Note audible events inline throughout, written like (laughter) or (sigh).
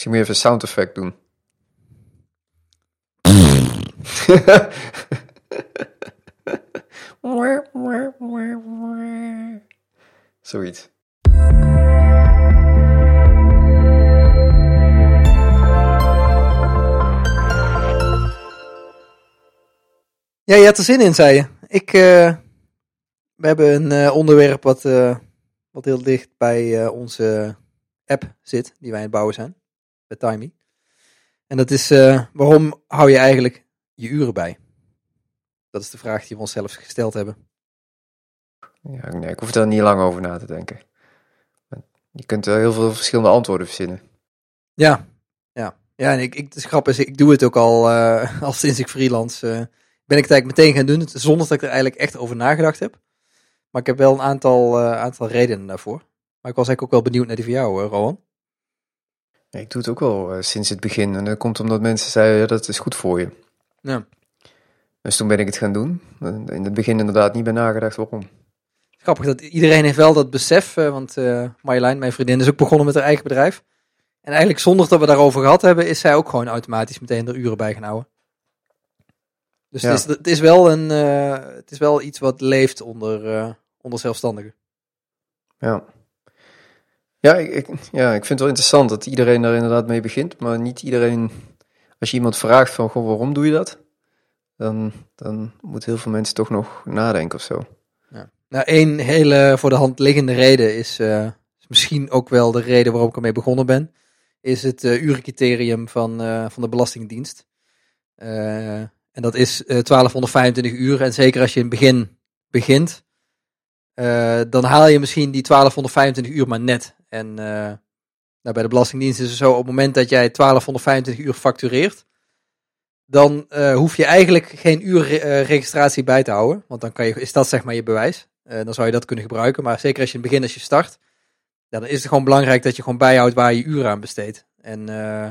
Misschien moet je even een sound effect doen. (laughs) Zoiets. Ja, je had er zin in, zei je. Ik, eh, we hebben een eh, onderwerp wat, eh, wat heel dicht bij onze app zit, die wij aan het bouwen zijn, bij Timey. En dat is, eh, waarom hou je eigenlijk je uren bij? Dat is de vraag die we onszelf gesteld hebben. Ja, nee, ik hoef daar niet lang over na te denken. Je kunt er heel veel verschillende antwoorden verzinnen. Ja, ja. Ja, en ik, ik, de grap is, ik doe het ook al, eh, (laughs) al sinds ik freelance eh, ben ik het eigenlijk meteen gaan doen, zonder dat ik er eigenlijk echt over nagedacht heb. Maar ik heb wel een aantal, eh, aantal redenen daarvoor. Maar ik was eigenlijk ook wel benieuwd naar die van jou, Rowan. Ik doe het ook wel eh, sinds het begin. En dat komt omdat mensen zeiden, ja, dat is goed voor je. Ja. Dus toen ben ik het gaan doen. In het begin inderdaad niet bij nagedacht waarom. Grappig dat iedereen heeft wel dat besef, eh, want eh Marjolein, mijn vriendin, is ook begonnen met haar eigen bedrijf. En eigenlijk zonder dat we daarover gehad hebben, is zij ook gewoon automatisch meteen er uren bij gaan houden. Dus Ja. het, is, het, is wel een, eh, het is wel iets wat leeft onder, eh, onder zelfstandigen. Ja. Ja ik, ja, ik vind het wel interessant dat iedereen daar inderdaad mee begint. Maar niet iedereen, als je iemand vraagt van, goh, waarom doe je dat? Dan, dan moet heel veel mensen toch nog nadenken of zo. Nou, één hele voor de hand liggende reden is, eh, is misschien ook wel de reden waarom ik ermee begonnen ben. Is het eh urencriterium van, eh, van de Belastingdienst. En dat is eh 1225 uur. En zeker als je in het begin begint, dan haal je misschien die 1225 uur maar net. En eh, nou, bij de Belastingdienst is het zo, op het moment dat jij 1225 uur factureert, dan eh, hoef je eigenlijk geen uurregistratie bij te houden. Want dan kan je, is dat zeg maar je bewijs. Eh, dan zou je dat kunnen gebruiken. Maar zeker als je in het begin, als je start, ja, dan is het gewoon belangrijk dat je gewoon bijhoudt waar je uren aan besteedt. En eh,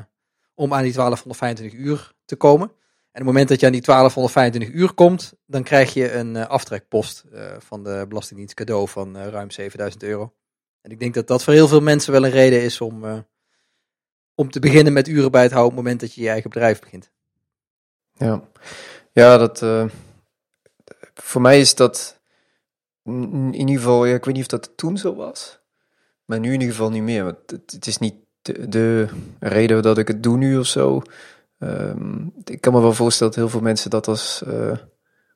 om aan die 1225 uur te komen. En op het moment dat je aan die 1225 uur komt, dan krijg je een eh, aftrekpost eh, van de Belastingdienst cadeau van eh, ruim 7000 euro. En ik denk dat dat voor heel veel mensen wel een reden is om, eh, om te beginnen met uren bij te houden op het moment dat je je eigen bedrijf begint. Ja, ja dat. eh, voor mij is dat. in ieder geval, ja, ik weet niet of dat toen zo was. Maar nu in ieder geval niet meer. Want het, het is niet de, de reden dat ik het doe nu of zo. Ehm, ik kan me wel voorstellen dat heel veel mensen dat als, eh,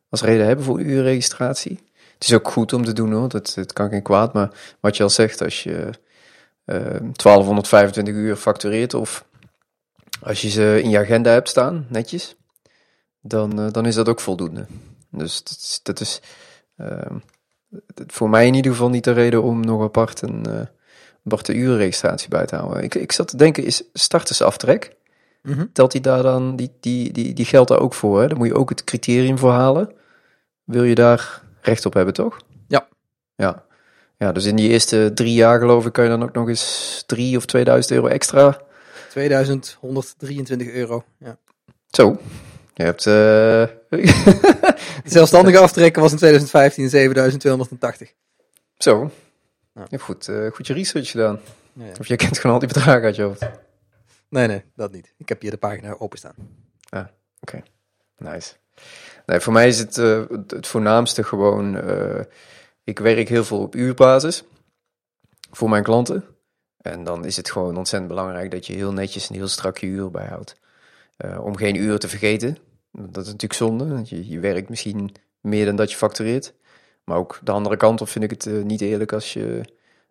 als reden hebben voor uurregistratie. Het is ook goed om te doen hoor, dat, het kan geen kwaad. Maar wat je al zegt, als je ehm 1225 uur factureert of als je ze in je agenda hebt staan, netjes, dan, eh, dan is dat ook voldoende. Dus dat is, dat is ehm, voor mij in ieder geval niet de reden om nog apart een eh aparte urenregistratie bij te houden. Ik, ik zat te denken, is startersaftrek, telt die daar dan, die, die, die, die geldt daar ook voor? Hè? Dan moet je ook het criterium voor halen. Wil je daar recht op hebben, toch? Ja. Ja. Ja, dus in die eerste drie jaar geloof ik kan je dan ook nog eens drie of 2000 euro extra 2123 euro. Ja. Zo. Je hebt. eh, De (laughs) (laughs) zelfstandige aftrekken was in 2015 7280. Zo. Ja. Je hebt goed, eh, goed je research gedaan. Ja, ja. Of je kent gewoon al die bedragen uit je hoofd. Nee, nee, dat niet. Ik heb hier de pagina openstaan. Nice. Nee, voor mij is het, eh, het- voornaamste gewoon. eh, ik werk heel veel op uurbasis voor mijn klanten. En dan is het gewoon ontzettend belangrijk dat je heel netjes en heel strak je uren bijhoudt. Eh, om geen uren te vergeten. Dat is natuurlijk zonde. Want je, je werkt misschien meer dan dat je factureert. Maar ook de andere kant op vind ik het niet eerlijk als je,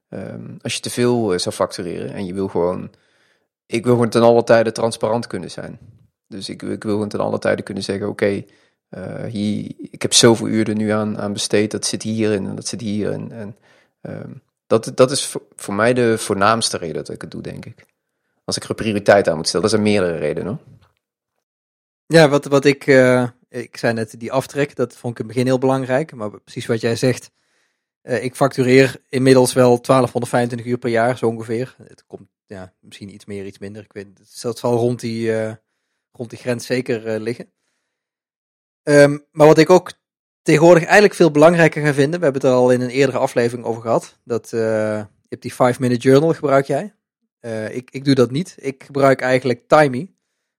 ehm, als je te veel zou factureren. En je wil gewoon. Ik wil gewoon ten alle tijde transparant kunnen zijn. Dus ik, wil gewoon ten alle tijde kunnen zeggen: oké, eh, ik heb zoveel uur er nu aan, aan besteed. Dat zit hierin en dat zit hierin. En ehm, dat, dat is voor, mij de voornaamste reden dat ik het doe, denk ik. Als ik er prioriteit aan moet stellen. Dat zijn meerdere redenen. hoor. Ja, wat, wat ik, eh, ik zei net, die aftrek, dat vond ik in het begin heel belangrijk. Maar precies wat jij zegt, eh, ik factureer inmiddels wel 1225 uur per jaar, zo ongeveer. Het komt ja, misschien iets meer, iets minder. Ik weet, het het zal rond die, rond die grens zeker eh, liggen. Ehm, maar wat ik ook tegenwoordig eigenlijk veel belangrijker ga vinden, we hebben het er al in een eerdere aflevering over gehad, dat eh, je die 5-minute journal, gebruik jij. Eh, ik, ik doe dat niet. Ik gebruik eigenlijk Timey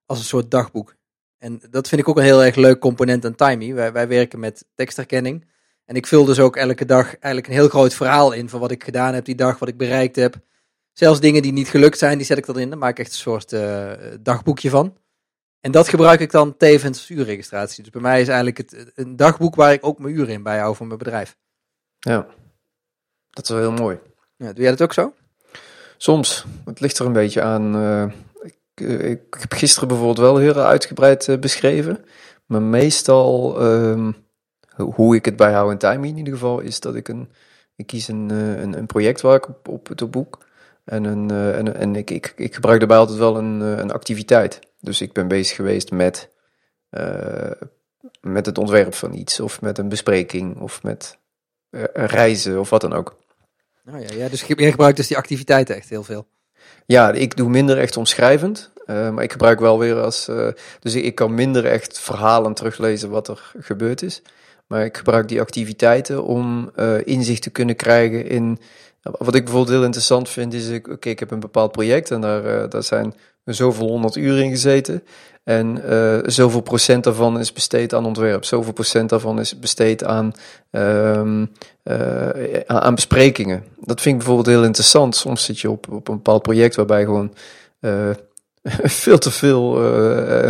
als een soort dagboek. En dat vind ik ook een heel erg leuk component aan Timey. Wij, werken met tekstherkenning. En ik vul dus ook elke dag eigenlijk een heel groot verhaal in van wat ik gedaan heb die dag, wat ik bereikt heb. Zelfs dingen die niet gelukt zijn, die zet ik erin. Daar maak ik echt een soort dagboekje van. En dat gebruik ik dan tevens als uurregistratie. Dus bij mij is eigenlijk het een dagboek waar ik ook mijn uren in bijhoud voor mijn bedrijf. Ja, dat is wel heel mooi. Ja, doe jij dat ook zo? Soms. Het ligt er een beetje aan. Uh, ik, uh, ik, heb gisteren bijvoorbeeld wel heel uitgebreid uh, beschreven. Maar meestal, um, hoe ik het bijhoud in time in ieder geval, is dat ik een. Ik kies een, een, een project waar ik op, op het boek. En, een, en, en ik, ik, ik gebruik daarbij altijd wel een, een activiteit. Dus ik ben bezig geweest met, met het ontwerp van iets, of met een bespreking, of met reizen, of wat dan ook. Nou ja, ja, dus jij gebruikt dus die activiteiten echt heel veel. Ja, ik doe minder echt omschrijvend, uh, maar ik gebruik wel weer als. Dus ik kan minder echt verhalen teruglezen wat er gebeurd is. Maar ik gebruik die activiteiten om inzicht te kunnen krijgen in. Wat ik bijvoorbeeld heel interessant vind, is: oké, ik heb een bepaald project en daar, daar zijn zoveel honderd uur in gezeten. En uh, zoveel procent daarvan is besteed aan ontwerp. Zoveel procent daarvan is besteed aan, um, uh, aan besprekingen. Dat vind ik bijvoorbeeld heel interessant. Soms zit je op, op een bepaald project waarbij gewoon (laughs) veel te veel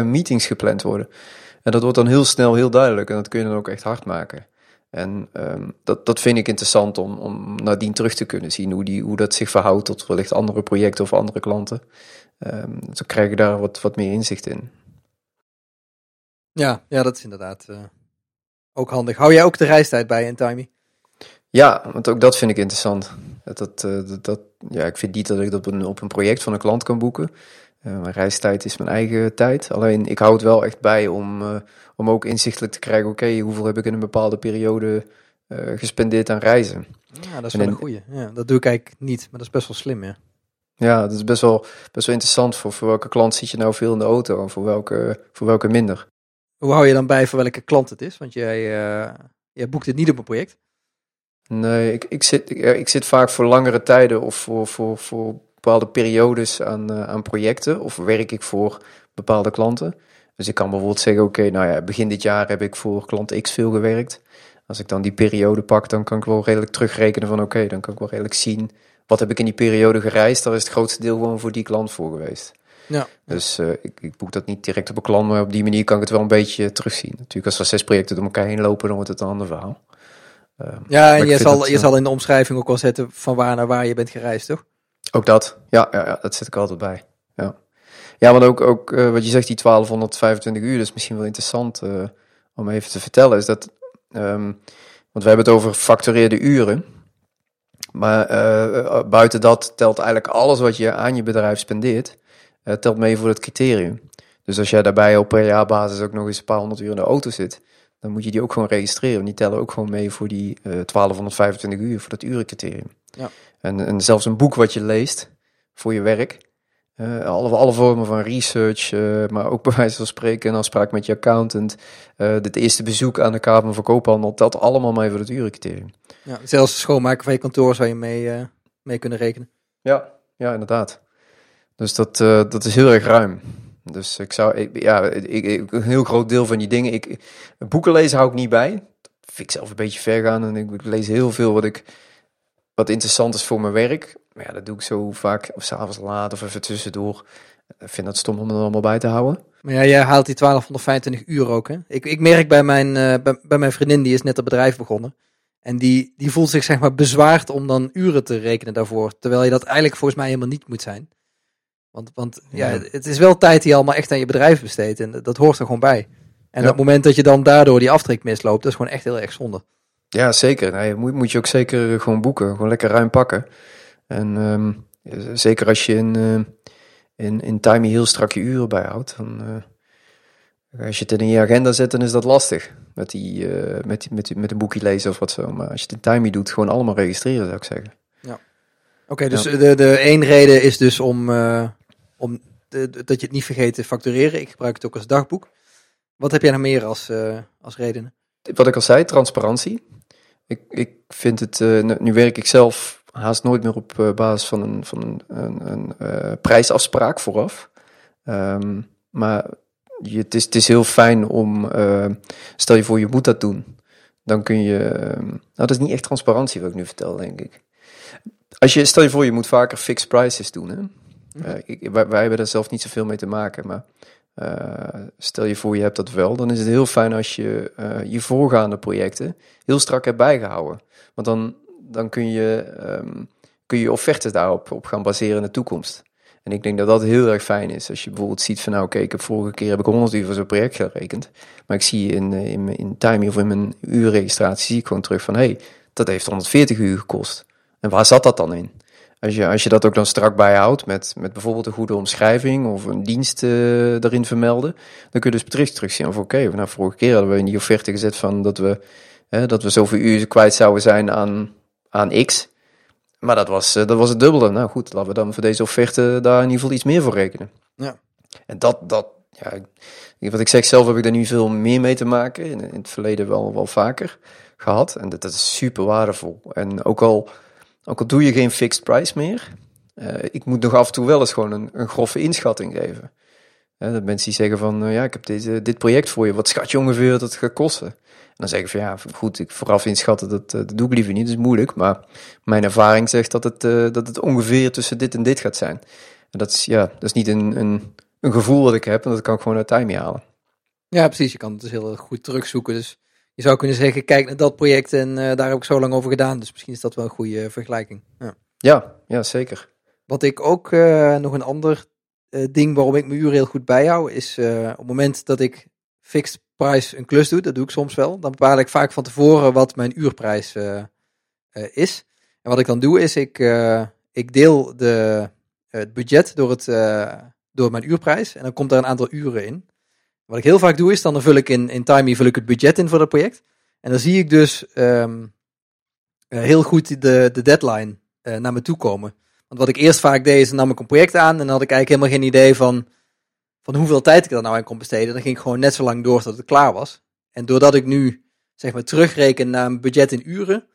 meetings gepland worden. En dat wordt dan heel snel heel duidelijk. En dat kun je dan ook echt hard maken. En um, dat, dat vind ik interessant om, om nadien terug te kunnen zien hoe, die, hoe dat zich verhoudt tot wellicht andere projecten of andere klanten. Um, zo krijg je daar wat, wat meer inzicht in. Ja, ja dat is inderdaad uh, ook handig. Hou jij ook de reistijd bij in Timey? Ja, want ook dat vind ik interessant. Dat, dat, dat, ja, ik vind niet dat ik dat op een, op een project van een klant kan boeken. Uh, mijn reistijd is mijn eigen tijd. Alleen ik hou het wel echt bij om, uh, om ook inzichtelijk te krijgen: oké, okay, hoeveel heb ik in een bepaalde periode uh, gespendeerd aan reizen? Ja, dat is wel een goeie. Ja, dat doe ik eigenlijk niet, maar dat is best wel slim, ja. Ja, dat is best wel, best wel interessant. Voor, voor welke klant zit je nou veel in de auto en voor welke, voor welke minder? Hoe hou je dan bij voor welke klant het is? Want jij, jij boekt het niet op een project. Nee, ik, ik, zit, ik, ik zit vaak voor langere tijden of voor, voor, voor bepaalde periodes aan, uh, aan projecten of werk ik voor bepaalde klanten. Dus ik kan bijvoorbeeld zeggen, oké, okay, nou ja, begin dit jaar heb ik voor klant X veel gewerkt. Als ik dan die periode pak, dan kan ik wel redelijk terugrekenen van oké, okay, dan kan ik wel redelijk zien wat heb ik in die periode gereisd. Daar is het grootste deel gewoon voor die klant voor geweest. Ja. Dus uh, ik, ik, boek dat niet direct op een klant, maar op die manier kan ik het wel een beetje terugzien. Natuurlijk, als er zes projecten door elkaar heen lopen, dan wordt het een ander verhaal. Uh, ja, en je zal, je zal in de omschrijving ook wel zetten van waar naar waar je bent gereisd, toch? Ook dat, ja, ja, dat zit ik altijd bij. Ja, ja want ook, ook uh, wat je zegt, die 1225 uur, dat is misschien wel interessant uh, om even te vertellen, is dat, um, want we hebben het over factureerde uren, maar uh, buiten dat telt eigenlijk alles wat je aan je bedrijf spendeert, telt mee voor het criterium. Dus als jij daarbij op per jaarbasis ook nog eens een paar honderd uur in de auto zit, dan moet je die ook gewoon registreren. Die tellen ook gewoon mee voor die 1225 uur, voor dat urencriterium. Ja. En, en zelfs een boek wat je leest voor je werk. Uh, alle, alle vormen van research, uh, maar ook (laughs) bij wijze van spreken een afspraak met je accountant. Uh, dit eerste bezoek aan de Kamer van Koophandel telt allemaal mee voor het urencriterium. Ja, zelfs schoonmaken van je kantoor zou je mee, mee kunnen rekenen. Ja, ja, inderdaad. Dus dat, dat is heel erg ruim. Dus ik zou, ja, ik, een heel groot deel van die dingen. Ik, boeken lezen hou ik niet bij. Dat vind ik zelf een beetje ver gaan. En ik lees heel veel wat ik wat interessant is voor mijn werk. Maar ja, dat doe ik zo vaak of s'avonds laat of even tussendoor. Ik vind dat stom om er allemaal bij te houden. Maar ja, jij haalt die 1225 uur ook, hè? Ik, ik merk bij mijn, bij, bij, mijn vriendin, die is net een bedrijf begonnen. En die, die voelt zich zeg maar bezwaard om dan uren te rekenen daarvoor. Terwijl je dat eigenlijk volgens mij helemaal niet moet zijn. Want, want ja. ja het is wel tijd die je allemaal echt aan je bedrijf besteedt. En dat hoort er gewoon bij. En ja. het moment dat je dan daardoor die aftrek misloopt, dat is gewoon echt heel erg zonde. Ja, zeker. Nou, moet, moet je ook zeker gewoon boeken. Gewoon lekker ruim pakken. En um, zeker als je in, uh, in, in timing heel strak je uren bijhoudt. Dan, uh, als je het in je agenda zet, dan is dat lastig. Met, die, uh, met, die, met, die, met een boekje lezen of wat zo. Maar als je het in timing doet, gewoon allemaal registreren, zou ik zeggen. Ja. Oké, okay, dus ja. de, de één reden is dus om, om dat je het niet vergeet te factureren. Ik gebruik het ook als dagboek. Wat heb jij nog meer als, als redenen? Wat ik al zei, transparantie. Ik, ik vind het, uh, nu werk ik zelf haast nooit meer op eh, basis van een, van een, een, eh, prijsafspraak vooraf. Ehm, maar je, het, is, het is heel fijn om, eh, stel je voor je moet dat doen, dan kun je, ehm, nou dat is niet echt transparantie wat ik nu vertel, denk ik. Als je, stel je voor je moet vaker fixed prices doen, hè? Eh, wij, wij hebben daar zelf niet zoveel mee te maken, maar eh, stel je voor je hebt dat wel, dan is het heel fijn als je eh, je voorgaande projecten heel strak hebt bijgehouden. Want dan, dan kun je ehm, kun je offertes daarop op gaan baseren in de toekomst. En ik denk dat dat heel erg fijn is. Als je bijvoorbeeld ziet van nou oké, heb vorige keer heb ik 100 uur voor zo'n project gerekend. Maar ik zie in, in, in Time of in mijn uurregistratie zie ik gewoon terug van hé, hey, dat heeft 140 uur gekost. En waar zat dat dan in? Als je, als je dat ook dan strak bijhoudt met, met bijvoorbeeld een goede omschrijving of een dienst eh erin vermelden, dan kun je dus terug terugzien of oké, nou vorige keer hadden we in die offerte gezet van dat we, hè, dat we zoveel uur kwijt zouden zijn aan, aan X. Maar dat was, eh, dat was het dubbele. Nou goed, laten we dan voor deze offerte daar in ieder geval iets meer voor rekenen. Ja. En dat, dat ja, wat ik zeg, zelf heb ik daar nu veel meer mee te maken. In, in het verleden wel, wel vaker gehad. En dat, dat is super waardevol. En ook al, ook al doe je geen fixed price meer, eh, ik moet nog af en toe wel eens gewoon een, een grove inschatting geven. Hè, dat mensen die zeggen van, eh, ja, ik heb deze, dit project voor je. Wat schat je ongeveer dat het gaat kosten? En dan zeg ik van, ja, goed, ik vooraf inschatten, dat, dat doe ik liever niet. Dat is moeilijk. Maar mijn ervaring zegt dat het, dat het ongeveer tussen dit en dit gaat zijn. En dat is, ja, dat is niet een, een, een gevoel dat ik heb. En dat kan ik gewoon uit time halen. Ja, precies. Je kan het dus heel goed terugzoeken. Dus je zou kunnen zeggen, kijk naar dat project en eh, daar heb ik zo lang over gedaan. Dus misschien is dat wel een goede eh, vergelijking. Ja. Ja, ja, zeker. Wat ik ook eh, nog een ander ding waarom ik mijn uren heel goed bijhoud, is op het moment dat ik fixed price een klus doe, dat doe ik soms wel, dan bepaal ik vaak van tevoren wat mijn uurprijs is. En wat ik dan doe is, ik, ik deel de, het budget door, het, door mijn uurprijs en dan komt daar een aantal uren in. Wat ik heel vaak doe is, dan vul ik in, in Timey vul ik het budget in voor dat project. En dan zie ik dus ehm, eh, heel goed de, de deadline eh, naar me toe komen. Want wat ik eerst vaak deed, is nam ik een project aan en dan had ik eigenlijk helemaal geen idee van, van hoeveel tijd ik er nou aan kon besteden. Dan ging ik gewoon net zo lang door tot het klaar was. En doordat ik nu, zeg maar, terugreken naar een budget in uren,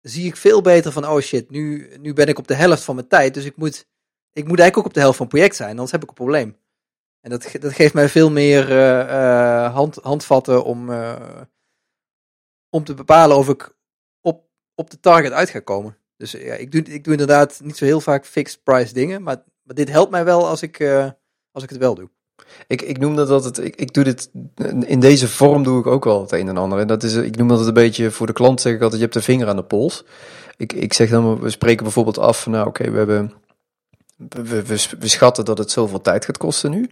zie ik veel beter van, oh shit, nu, nu ben ik op de helft van mijn tijd. Dus ik moet, ik moet eigenlijk ook op de helft van het project zijn, anders heb ik een probleem. En dat, dat geeft mij veel meer eh, eh, hand, handvatten om, eh, om te bepalen of ik op, op de target uit ga komen. Dus ja, ik doe, ik doe inderdaad niet zo heel vaak fixed price dingen, maar, maar dit helpt mij wel als ik, als ik het wel doe. Ik, ik noem dat altijd, ik, ik doe dit, in deze vorm doe ik ook wel het een en ander. En dat is, ik noem dat een beetje, voor de klant zeg ik altijd, je hebt de vinger aan de pols. Ik, ik zeg dan, we spreken bijvoorbeeld af, nou oké, we hebben, we, we, schatten dat het zoveel tijd gaat kosten nu.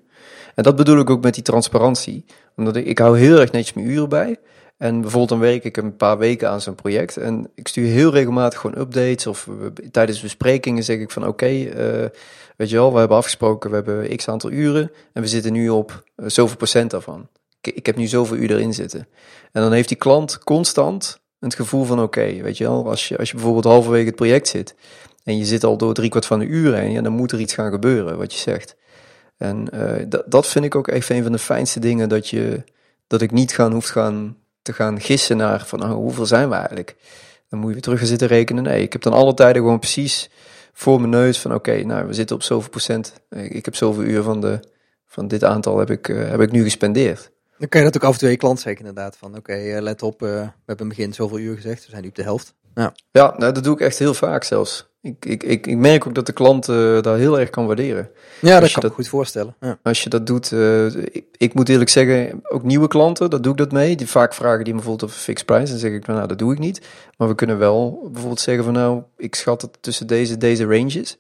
En dat bedoel ik ook met die transparantie. Omdat ik, ik hou heel erg netjes mijn uren bij. En bijvoorbeeld dan werk ik een paar weken aan zo'n project. En ik stuur heel regelmatig gewoon updates. Of tijdens besprekingen zeg ik van oké, eh, weet je wel, we hebben afgesproken, we hebben x aantal uren. En we zitten nu op eh, zoveel procent daarvan. Ik, ik heb nu zoveel uur erin zitten. En dan heeft die klant constant het gevoel van oké, weet je wel, als je, als je bijvoorbeeld halverwege het project zit. En je zit al door driekwart van de uren heen, ja, dan moet er iets gaan gebeuren, wat je zegt. En eh, dat, dat vind ik ook echt een van de fijnste dingen, dat, je, dat ik niet gaan, hoef gaan, te gaan gissen naar van oh, hoeveel zijn we eigenlijk. Dan moet je weer terug gaan zitten rekenen. Nee, ik heb dan alle tijden gewoon precies voor mijn neus van oké, nou we zitten op zoveel procent. Ik, heb zoveel uur van, de, van dit aantal heb ik, eh, heb ik nu gespendeerd. Dan kan je dat ook af en toe je klant zeggen inderdaad. Van oké, eh, let op, we hebben begin zoveel uur gezegd, we zijn nu op de helft. Ja, nou, dat doe ik echt heel vaak zelfs. Ik, ik, ik, ik merk ook dat de klant eh, daar heel erg kan waarderen. Ja, dat je kan ik dat- me goed voorstellen. Ja. Als je dat doet, eh, ik, ik moet eerlijk zeggen, ook nieuwe klanten, dat doe ik dat mee. Die vaak vragen die me bijvoorbeeld een fixed price. Dan zeg ik van, nou, dat doe ik niet. Maar we kunnen wel bijvoorbeeld zeggen van, nou, ik schat het tussen deze, deze ranges.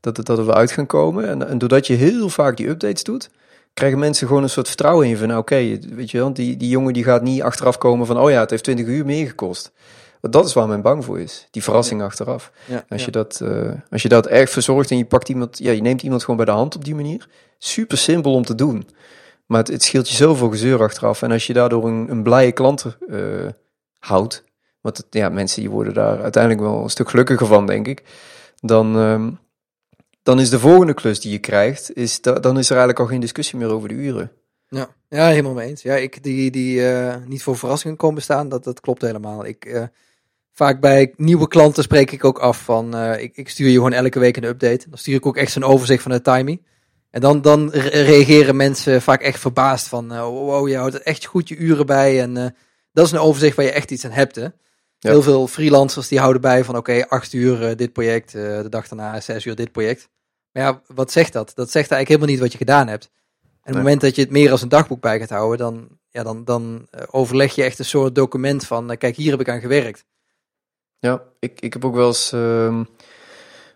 Dat, het, dat we uit gaan komen. En, en doordat je heel vaak die updates doet, krijgen mensen gewoon een soort vertrouwen in van, nou, oké, weet je wel, die, die jongen die gaat niet achteraf komen van, oh ja, het heeft 20 uur meer gekost. Want dat is waar men bang voor is. Die verrassing achteraf. Ja, Als, je dat, eh, als je dat erg verzorgt en je pakt iemand, ja, je neemt iemand gewoon bij de hand op die manier. Super simpel om te doen. Maar het, het scheelt je zoveel gezeur achteraf. En als je daardoor een, een blije klant eh, houdt, want het, ja, mensen die worden daar uiteindelijk wel een stuk gelukkiger van, denk ik. Dan, ehm, dan is de volgende klus die je krijgt, is da- dan is er eigenlijk al geen discussie meer over de uren. Ja, ja helemaal mee eens. Ja, ik die, die eh, niet voor verrassingen komen staan, dat, dat klopt helemaal. Ik, vaak bij nieuwe klanten spreek ik ook af van, eh, ik, ik stuur je gewoon elke week een update. Dan stuur ik ook echt zo'n overzicht van de timing. En dan, dan re- reageren mensen vaak echt verbaasd van, eh, wow, je houdt echt goed je uren bij. En eh, dat is een overzicht waar je echt iets aan hebt, hè. Heel veel freelancers die houden bij van, oké, acht uur dit project, de dag daarna zes uur dit project. Maar ja, wat zegt dat? Dat zegt eigenlijk helemaal niet wat je gedaan hebt. En op het moment dat je het meer als een dagboek bij gaat houden, dan, ja, dan, dan overleg je echt een soort document van, kijk, hier heb ik aan gewerkt. Ja, ik, ik heb ook wel eens ehm,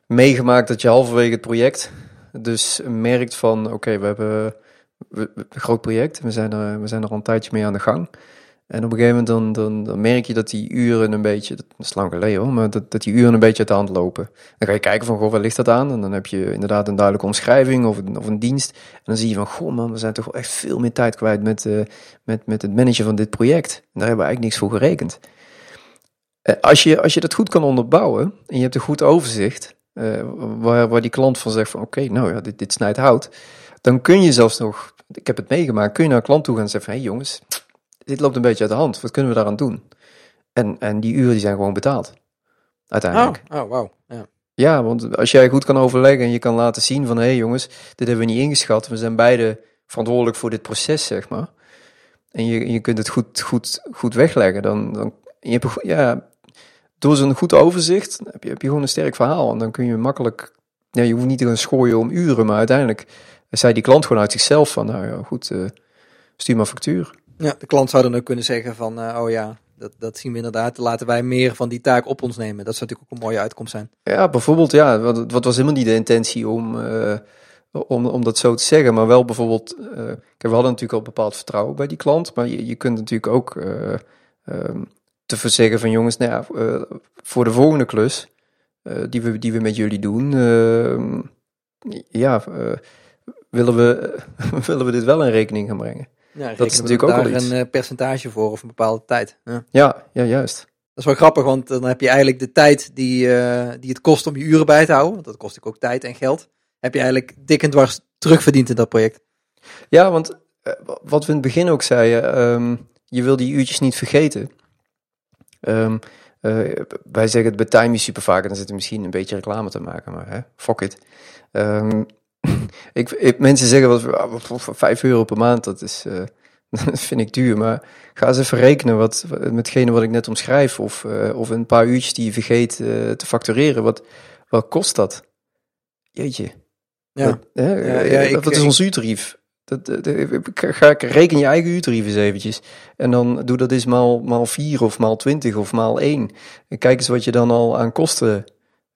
meegemaakt dat je halverwege het project dus merkt van, oké, we hebben een groot project, we zijn, er, we zijn er al een tijdje mee aan de gang. En op een gegeven moment dan, dan, merk je dat die uren een beetje, dat is lang geleden hoor, maar dat, dat die uren een beetje uit de hand lopen. Dan ga je kijken van, goh, waar ligt dat aan? En dan heb je inderdaad een duidelijke omschrijving of een, of een dienst. En dan zie je van, goh man, we zijn toch echt veel meer tijd kwijt met, eh, met, met het managen van dit project. En daar hebben we eigenlijk niks voor gerekend. Eh, Als je, als je dat goed kan onderbouwen en je hebt een goed overzicht, eh, waar, waar die klant van zegt van oké, nou ja, dit, dit snijdt hout, dan kun je zelfs nog, ik heb het meegemaakt, kun je naar een klant toe gaan en zeggen van hé hey jongens, dit loopt een beetje uit de hand, wat kunnen we daaraan doen? En, en die uren die zijn gewoon betaald, uiteindelijk. Oh, oh wauw. Ja. Ja, want als jij goed kan overleggen en je kan laten zien van hé hey jongens, dit hebben we niet ingeschat, we zijn beide verantwoordelijk voor dit proces, zeg maar. En je, je kunt het goed, goed, goed wegleggen, dan, dan je hebt, ja, door zo'n goed overzicht heb je, heb je gewoon een sterk verhaal. En dan kun je makkelijk, ja, je hoeft niet te gaan schooien om uren, maar uiteindelijk zei die klant gewoon uit zichzelf van, nou ja, goed, eh, stuur maar factuur. ja, de klant zou dan ook kunnen zeggen van, eh, oh ja, dat, dat zien we inderdaad. Laten wij meer van die taak op ons nemen. Dat zou natuurlijk ook een mooie uitkomst zijn. Ja, bijvoorbeeld, ja, wat, wat was helemaal niet de intentie om, eh, om, om dat zo te zeggen, maar wel bijvoorbeeld, we hadden natuurlijk al bepaald vertrouwen bij die klant, maar je, je kunt natuurlijk ook eh, ehm, te verzeggen van jongens, nou ja, eh, voor de volgende klus eh, die, we, die we met jullie doen, ehm, ja, eh, willen, we, (laughs) willen we dit wel in rekening gaan brengen. Ja, Dat is natuurlijk ook wel iets. een eh, percentage voor of een bepaalde tijd. Ja. Ja, ja, juist. Dat is wel grappig, want dan heb je eigenlijk de tijd die, eh, die het kost om je uren bij te houden. Want dat kost ook tijd en geld. Heb je eigenlijk dik en dwars terugverdiend in dat project. Ja, want eh, wat we in het begin ook zeiden, ehm, je wil die uurtjes niet vergeten. Ehm, eh, wij zeggen het bij Timey super vaak, en dan zit er misschien een beetje reclame te maken, maar hè, fuck it. Ehm, (laughs) ik, ik- mensen zeggen "Ah, wat voor 5 euro per maand, dat is, eh, (laughs) dat vind ik duur. Maar ga eens even rekenen wat, metgene wat ik net omschrijf, of, eh, of een paar uurtjes die je vergeet te factureren. Wat, wat kost dat? Jeetje. Ja. Dat, hè, Ja, ja, ik- wat is ons uurtarief? Dat, dat- ga reken je eigen uurtarief eens eventjes. En dan doe dat eens maal, maal 4 of maal 20 of maal 1. En kijk eens wat je dan al aan kosten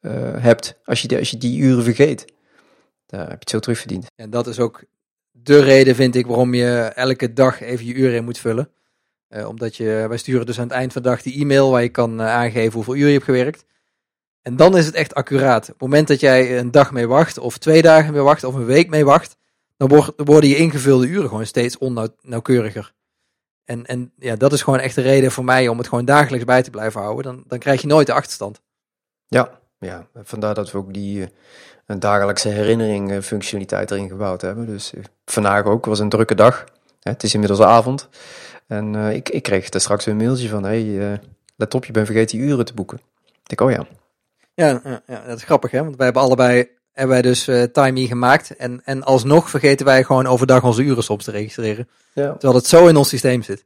eh, hebt als je, die, als je die uren vergeet. Daar heb je het zo terugverdiend. En dat is ook de reden, vind ik, waarom je elke dag even je uren in moet vullen. Eh, omdat je, wij sturen dus aan het eind van de dag die e-mail waar je kan eh, aangeven hoeveel uur je hebt gewerkt. En dan is het echt accuraat. Op het moment dat jij een dag mee wacht, of twee dagen mee wacht, of een week mee wacht, dan wor- worden je ingevulde uren gewoon steeds onnauwkeuriger. En, en ja, dat is gewoon echt de reden voor mij om het gewoon dagelijks bij te blijven houden. Dan, dan krijg je nooit de achterstand. Ja, ja, vandaar dat we ook die eh, een dagelijkse herinnering eh, functionaliteit erin gebouwd hebben. Dus eh, vandaag ook, was een drukke dag. Hè, het is inmiddels avond. En eh, ik, ik kreeg er straks een mailtje van, hey, eh, let op, je bent vergeten die uren te boeken. Ik denk, oh ja, Ja, ja, ja, dat is grappig, hè? Want wij hebben allebei hebben wij dus eh Timey gemaakt. En, en alsnog vergeten wij gewoon overdag onze uren soms te registreren. ja. Terwijl het zo in ons systeem zit.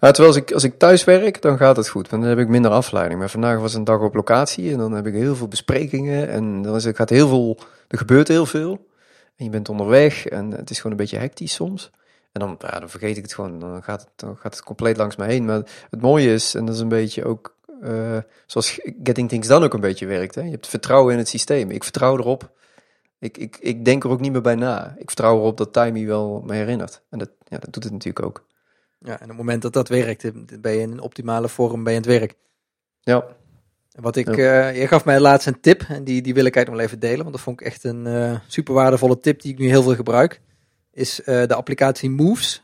Terwijl als ik, als ik thuis werk, dan gaat het goed. Want dan heb ik minder afleiding. Maar vandaag was een dag op locatie en dan heb ik heel veel besprekingen. En dan is, het gaat heel veel, er gebeurt heel veel. En je bent onderweg en het is gewoon een beetje hectisch soms. En dan, ja, dan vergeet ik het gewoon. Dan gaat het, dan gaat het compleet langs me heen. Maar het mooie is, en dat is een beetje ook eh, zoals Getting Things Done ook een beetje werkt. Hè? Je hebt vertrouwen in het systeem. Ik vertrouw erop. Ik, ik, ik denk er ook niet meer bij na. Ik vertrouw erop dat Timey wel me herinnert. En dat, ja, dat doet het natuurlijk ook. Ja, en op het moment dat dat werkt, ben je in een optimale vorm bij het werk. Ja, wat ik, Ja. eh je gaf mij laatst een tip en die, die wil ik eigenlijk nog wel even delen. Want dat vond ik echt een eh super waardevolle tip die ik nu heel veel gebruik. Is eh, de applicatie Moves.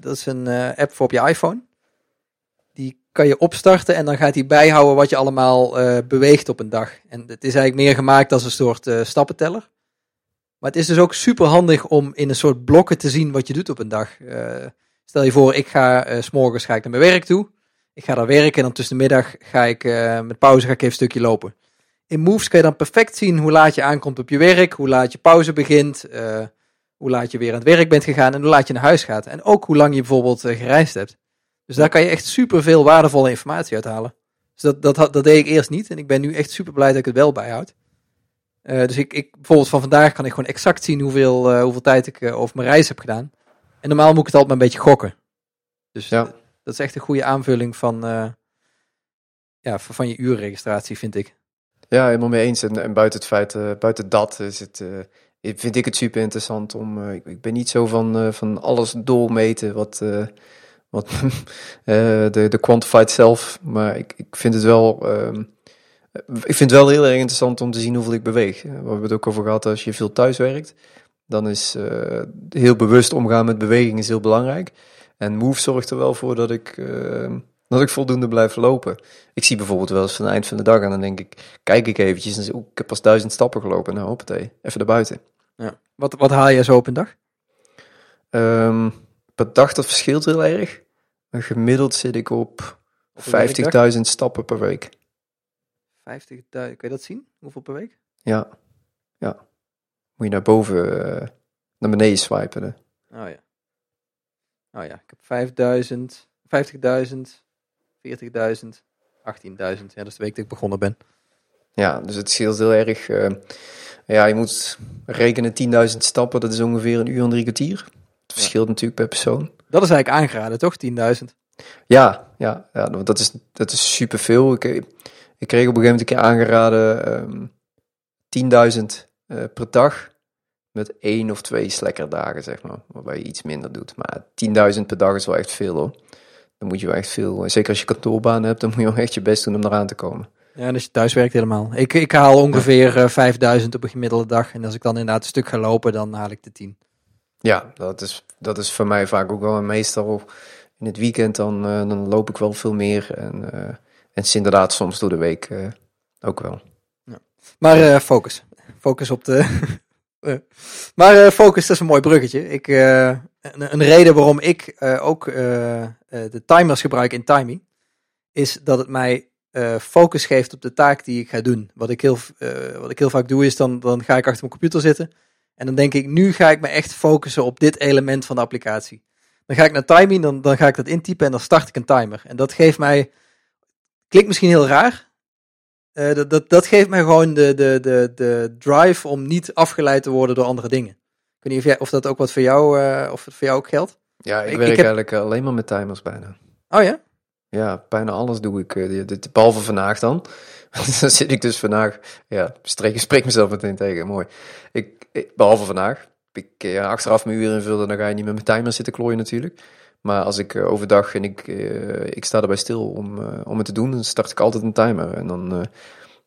Dat is een app voor op je iPhone. Die kan je opstarten en dan gaat hij bijhouden wat je allemaal beweegt op een dag. En het is eigenlijk meer gemaakt als een soort stappenteller. Maar het is dus ook super handig om in een soort blokken te zien wat je doet op een dag. Eh, stel je voor, ik ga, eh, s s'morgens ga ik naar mijn werk toe. Ik ga daar werken en dan tussen de middag ga ik uh, met pauze ga ik even een stukje lopen. In Moves kan je dan perfect zien hoe laat je aankomt op je werk, hoe laat je pauze begint, hoe laat je weer aan het werk bent gegaan en hoe laat je naar huis gaat. En ook hoe lang je bijvoorbeeld gereisd hebt. Dus daar kan je echt super veel waardevolle informatie uithalen. Dus dat, dat, dat deed ik eerst niet en ik ben nu echt super blij dat ik het wel bijhoud. Dus ik, ik, bijvoorbeeld van vandaag kan ik gewoon exact zien hoeveel, hoeveel tijd ik over mijn reis heb gedaan. En normaal moet ik het altijd maar een beetje gokken. Dus ja. dat is echt een goede aanvulling van, uh, ja, van je uurregistratie, vind ik. Ja, helemaal mee eens. En, en buiten het feit, uh, buiten dat is het, uh, vind ik het super interessant om. Ik, ik, ben niet zo van, van alles doormeten wat, wat (laughs) de, de quantified zelf. Maar ik, ik vind het wel. Ehm, ik vind het wel heel erg interessant om te zien hoeveel ik beweeg. We hebben het ook over gehad als je veel thuis werkt. Dan is heel bewust omgaan met beweging is heel belangrijk. En Move zorgt er wel voor dat ik, uh, dat ik voldoende blijf lopen. Ik zie bijvoorbeeld wel eens van het eind van de dag en dan denk ik, kijk ik eventjes en zeg, ik heb pas duizend stappen gelopen. Nou, hoppatee, even naar buiten. Ja. Wat, wat haal je zo op een dag? Um, per dag, dat verschilt heel erg. Gemiddeld zit ik op 50.000 stappen per week. 50.000, kun je dat zien? Hoeveel per week? Ja, ja. Moet je naar boven, uh, naar beneden swipen. Hè? Oh ja. Oh ja, ik heb 5000, 50.000, 40.000, 18.000. Ja, dat is de week dat ik begonnen ben. Ja, dus het scheelt heel erg. Uh, ja, je moet rekenen 10.000 stappen, dat is ongeveer een uur en drie kwartier. Het verschilt natuurlijk per persoon. Dat is eigenlijk aangeraden, toch? 10.000? Ja, ja, ja, dat is, dat is superveel. Ik, ik kreeg op een gegeven moment een keer aangeraden um, ehm, 10.000 uh, per dag met één of twee slekkerdagen, zeg maar. Waarbij je iets minder doet. Maar 10.000 per dag is wel echt veel hoor. Dan moet je wel echt veel, zeker als je kantoorbaan hebt, dan moet je wel echt je best doen om eraan te komen. Ja, en als je thuis werkt helemaal. Ik, ik haal ongeveer ja. 5000 op een gemiddelde dag. En als ik dan inderdaad een stuk ga lopen, dan haal ik de 10. Ja, dat is, dat is voor mij vaak ook wel. En meestal in het weekend dan, uh, dan loop ik wel veel meer. En, uh, en is inderdaad soms door de week uh, ook wel. Ja. Maar focus. Focus op de, (laughs) maar uh, focus, dat is een mooi bruggetje. Ik, een, een, reden waarom ik ook de timers gebruik in timing, is dat het mij focus geeft op de taak die ik ga doen. Wat ik heel, wat ik heel vaak doe, is dan, dan ga ik achter mijn computer zitten. En dan denk ik, nu ga ik me echt focussen op dit element van de applicatie. Dan ga ik naar timing, dan, dan ga ik dat intypen en dan start ik een timer. En dat geeft mij, klinkt misschien heel raar, uh, dat, dat, dat geeft mij gewoon de, de, de, de drive om niet afgeleid te worden door andere dingen. Ik weet niet of, jij, of dat ook wat voor jou, uh, of het voor jou ook geldt? Ja, ik, ik werk ik heb... eigenlijk alleen maar met timers bijna. Oh ja? Ja, bijna alles doe ik. Uh, behalve vandaag dan. (laughs) dan zit ik dus vandaag. Ja, spreek, spreek mezelf meteen tegen. Mooi. Ik, ik behalve vandaag. Ik ja, achteraf mijn uur invullen, dan ga je niet met mijn timer zitten klooien natuurlijk. Maar als ik uh, overdag en ik, uh, ik sta erbij stil om, uh, om het te doen, dan start ik altijd een timer. En dan,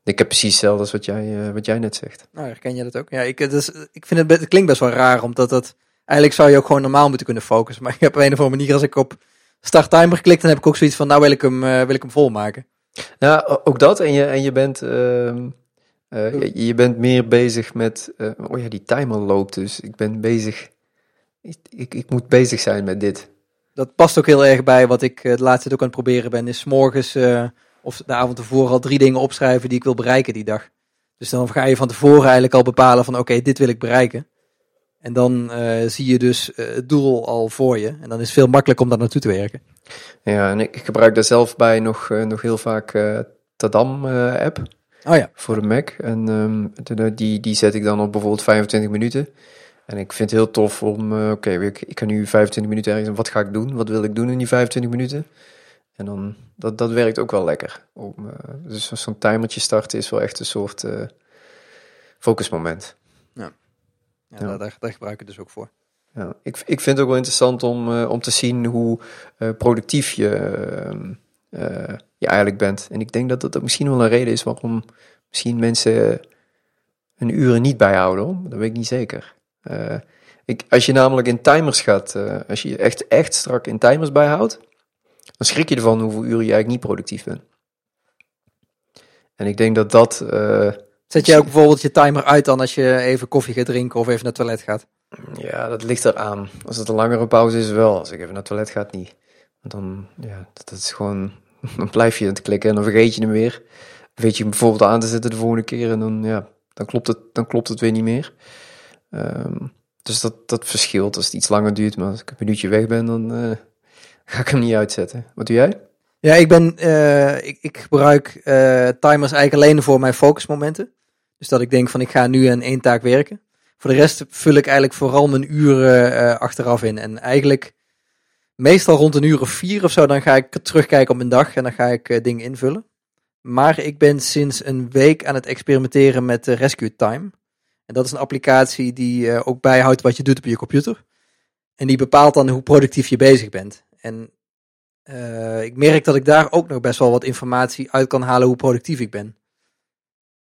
ik heb precies hetzelfde als wat jij, wat jij net zegt. Nou, herken je dat ook? Ja, ik, dus, ik vind het, het klinkt best wel raar, omdat dat, eigenlijk zou je ook gewoon normaal moeten kunnen focussen. Maar (laughs) ik heb op een of andere manier, als ik op start timer klik, dan heb ik ook zoiets van, nou wil ik hem, wil ik hem volmaken. Ja, ook dat. En je, en je bent... Ehm, je, je, bent meer bezig met, oh ja, die timer loopt dus. Ik ben bezig, ik, ik, ik moet bezig zijn met dit dat past ook heel erg bij wat ik het laatste ook aan het proberen ben. Is morgens uh, of de avond tevoren al drie dingen opschrijven die ik wil bereiken die dag. Dus dan ga je van tevoren eigenlijk al bepalen van oké, dit wil ik bereiken. En dan uh, zie je dus uh, het doel al voor je. En dan is het veel makkelijker om daar naartoe te werken. Ja, en ik gebruik daar zelf bij nog, nog heel vaak Tadam app. Oh ja. Voor de Mac. En um, die, die zet ik dan op bijvoorbeeld 25 minuten. En ik vind het heel tof om, uh, oké, okay, ik, ik kan nu 25 minuten ergens, wat ga ik doen? Wat wil ik doen in die 25 minuten? En dan, dat, dat werkt ook wel lekker. Om, uh, dus zo'n timertje starten is wel echt een soort uh, focusmoment. Ja, ja, ja. Daar, daar, gebruik ik dus ook voor. Ja, ik, ik vind het ook wel interessant om, om te zien hoe productief je, je eigenlijk bent. En ik denk dat dat misschien wel een reden is waarom misschien mensen een uren niet bijhouden. Hoor. Dat weet ik niet zeker. Uh, ik, als je namelijk in timers gaat, uh, als je echt, echt strak in timers bijhoudt, dan schrik je ervan hoeveel uren je eigenlijk niet productief bent. En ik denk dat dat. Uh, Zet je ook bijvoorbeeld je timer uit dan als je even koffie gaat drinken of even naar het toilet gaat? Ja, dat ligt eraan. Als het een langere pauze is, wel. Als ik even naar het toilet ga, niet. Want dan, ja, dat, dat is gewoon (laughs) dan blijf je aan het klikken en dan vergeet je hem weer. Weet je hem bijvoorbeeld aan te zetten de volgende keer en dan, ja, dan, klopt, het, dan klopt het weer niet meer. Ehm, dus dat, dat verschilt als het iets langer duurt. Maar als ik een minuutje weg ben, dan eh, ga ik hem niet uitzetten. Wat doe jij? Ja, ik, ben, eh, ik, ik gebruik eh, timers eigenlijk alleen voor mijn focusmomenten. Dus dat ik denk van ik ga nu aan één taak werken. Voor de rest vul ik eigenlijk vooral mijn uren achteraf in. En eigenlijk meestal rond een uur of vier of zo, dan ga ik terugkijken op mijn dag en dan ga ik dingen invullen. Maar ik ben sinds een week aan het experimenteren met Rescue Time. En dat is een applicatie die uh, ook bijhoudt wat je doet op je computer. En die bepaalt dan hoe productief je bezig bent. En uh, ik merk dat ik daar ook nog best wel wat informatie uit kan halen hoe productief ik ben.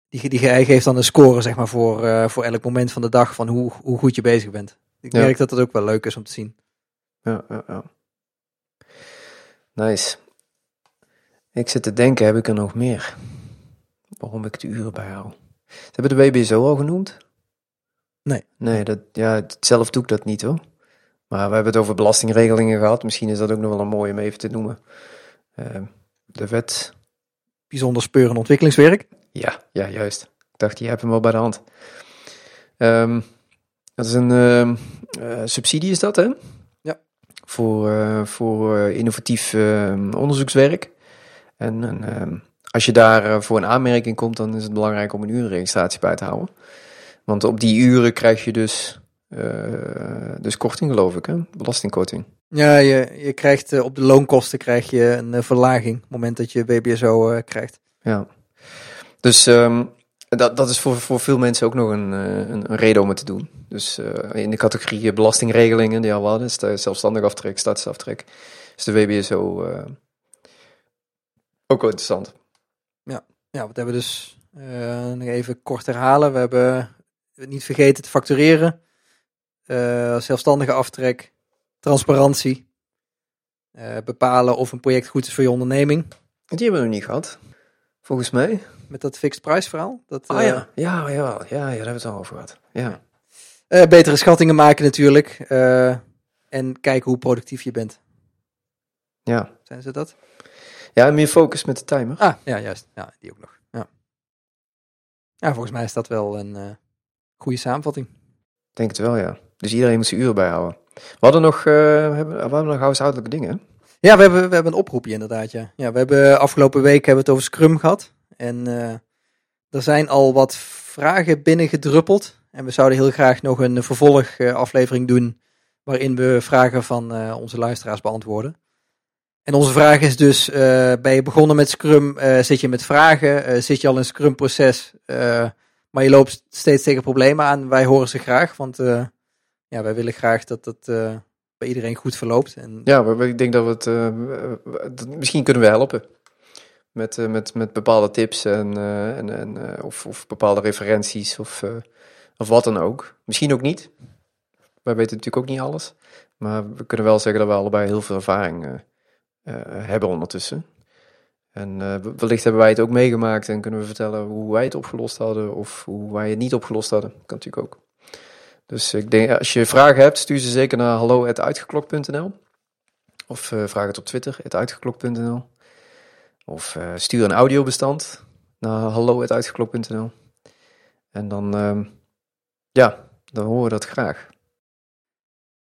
Die, die geeft dan een score zeg maar, voor, uh, voor elk moment van de dag van hoe, hoe goed je bezig bent. Ik merk dat dat ook wel leuk is om te zien. Ja, ja, ja. Nice. Ik zit te denken, heb ik er nog meer? Waarom ik de uren bijhoud? Ze hebben de WBSO al genoemd? Nee. Nee, dat, ja, zelf doe ik dat niet hoor. Maar we hebben het over belastingregelingen gehad. Misschien is dat ook nog wel een mooie om even te noemen. Uh, de wet. Bijzonder speuren ontwikkelingswerk. Ja, ja, juist. Ik dacht, die hebben hem wel bij de hand. Um, dat is een uh, uh, subsidie, is dat hè? Ja. Voor, uh, voor innovatief ehm, onderzoekswerk. En een als je daar eh, voor een aanmerking komt, dan is het belangrijk om een urenregistratie bij te houden. Want op die uren krijg je dus, uh, dus korting, geloof ik, hè? belastingkorting. Ja, je, je krijgt uh, op de loonkosten krijg je een verlaging op het moment dat je BBSO krijgt. Ja, dus um, dat, dat is voor, voor veel mensen ook nog een, een, een reden om het te doen. Dus in de categorie belastingregelingen die al hadden, is de zelfstandig aftrek, statusaftrek, is de WBSO ook wel interessant. Ja, wat hebben we dus uh, nog even kort herhalen. We hebben niet vergeten te factureren. Uh, zelfstandige aftrek. Transparantie. Uh, bepalen of een project goed is voor je onderneming. Die hebben we nog niet gehad. Volgens mij. Met dat fixed price verhaal. Dat, ah ja, ja, ja, ja, ja, daar hebben we het al over gehad. Ja. betere schattingen maken natuurlijk. en kijken hoe productief je bent. Ja. Zijn ze dat? Ja, meer focus met de timer. Ah, ja, juist. Ja, die ook nog. Ja, ja volgens mij is dat wel een uh, goede samenvatting. Denk het wel, ja. Dus iedereen moet zijn uren bijhouden. We hadden nog, uh, hebben, we hadden nog huishoudelijke dingen. Ja, we hebben, we hebben een oproepje inderdaad, ja. ja we hebben afgelopen week hebben we het over Scrum gehad. En uh, er zijn al wat vragen binnengedruppeld. En we zouden heel graag nog een vervolgaflevering doen waarin we vragen van onze luisteraars beantwoorden. En onze vraag is dus, uh, ben je begonnen met Scrum, uh, zit je met vragen, uh, zit je al in Scrum-proces, maar je loopt steeds tegen problemen aan. Wij horen ze graag, want ja, wij willen graag dat het bij iedereen goed verloopt. En... Ja, ik denk dat we het, misschien kunnen we helpen. Met, met, met bepaalde tips en, en, en of, of bepaalde referenties of, of wat dan ook. Misschien ook niet. Wij weten natuurlijk ook niet alles. Maar we kunnen wel zeggen dat we allebei heel veel ervaring hebben ondertussen. En uh, wellicht hebben wij het ook meegemaakt en kunnen we vertellen hoe wij het opgelost hadden of hoe wij het niet opgelost hadden. Kan natuurlijk ook. Dus ik denk, als je vragen hebt, stuur ze zeker naar hallo.uitgeklokt.nl of vraag het op Twitter, uitgeklokt.nl of stuur een audiobestand naar hallo.uitgeklokt.nl en dan, uh, ja, dan horen we dat graag.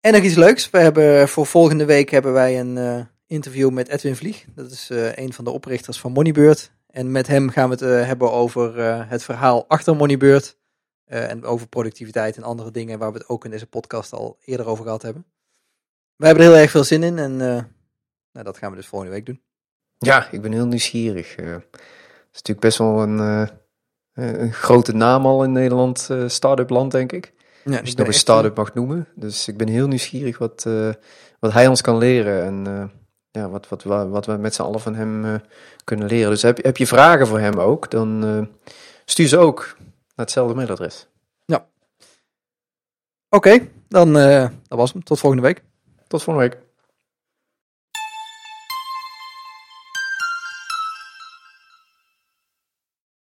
En nog iets leuks, we hebben voor volgende week hebben wij een interview met Edwin Vlieg. Dat is uh, een van de oprichters van Moneybird. En met hem gaan we het uh, hebben over uh, het verhaal achter Moneybird. en over productiviteit en andere dingen waar we het ook in deze podcast al eerder over gehad hebben. We hebben er heel erg veel zin in en nou, dat gaan we dus volgende week doen. Ja, ik ben heel nieuwsgierig. Het is natuurlijk best wel een, een grote naam al in Nederland, start-up land denk ik. Ja, Als je het nog een start-up mag noemen. Dus ik ben heel nieuwsgierig wat, wat hij ons kan leren en ja, wat, wat, wat we met z'n allen van hem uh, kunnen leren. Dus heb, heb je vragen voor hem ook, dan uh, stuur ze ook naar hetzelfde mailadres. Ja. Oké, okay, dan uh, dat was hem. Tot volgende week. Tot volgende week.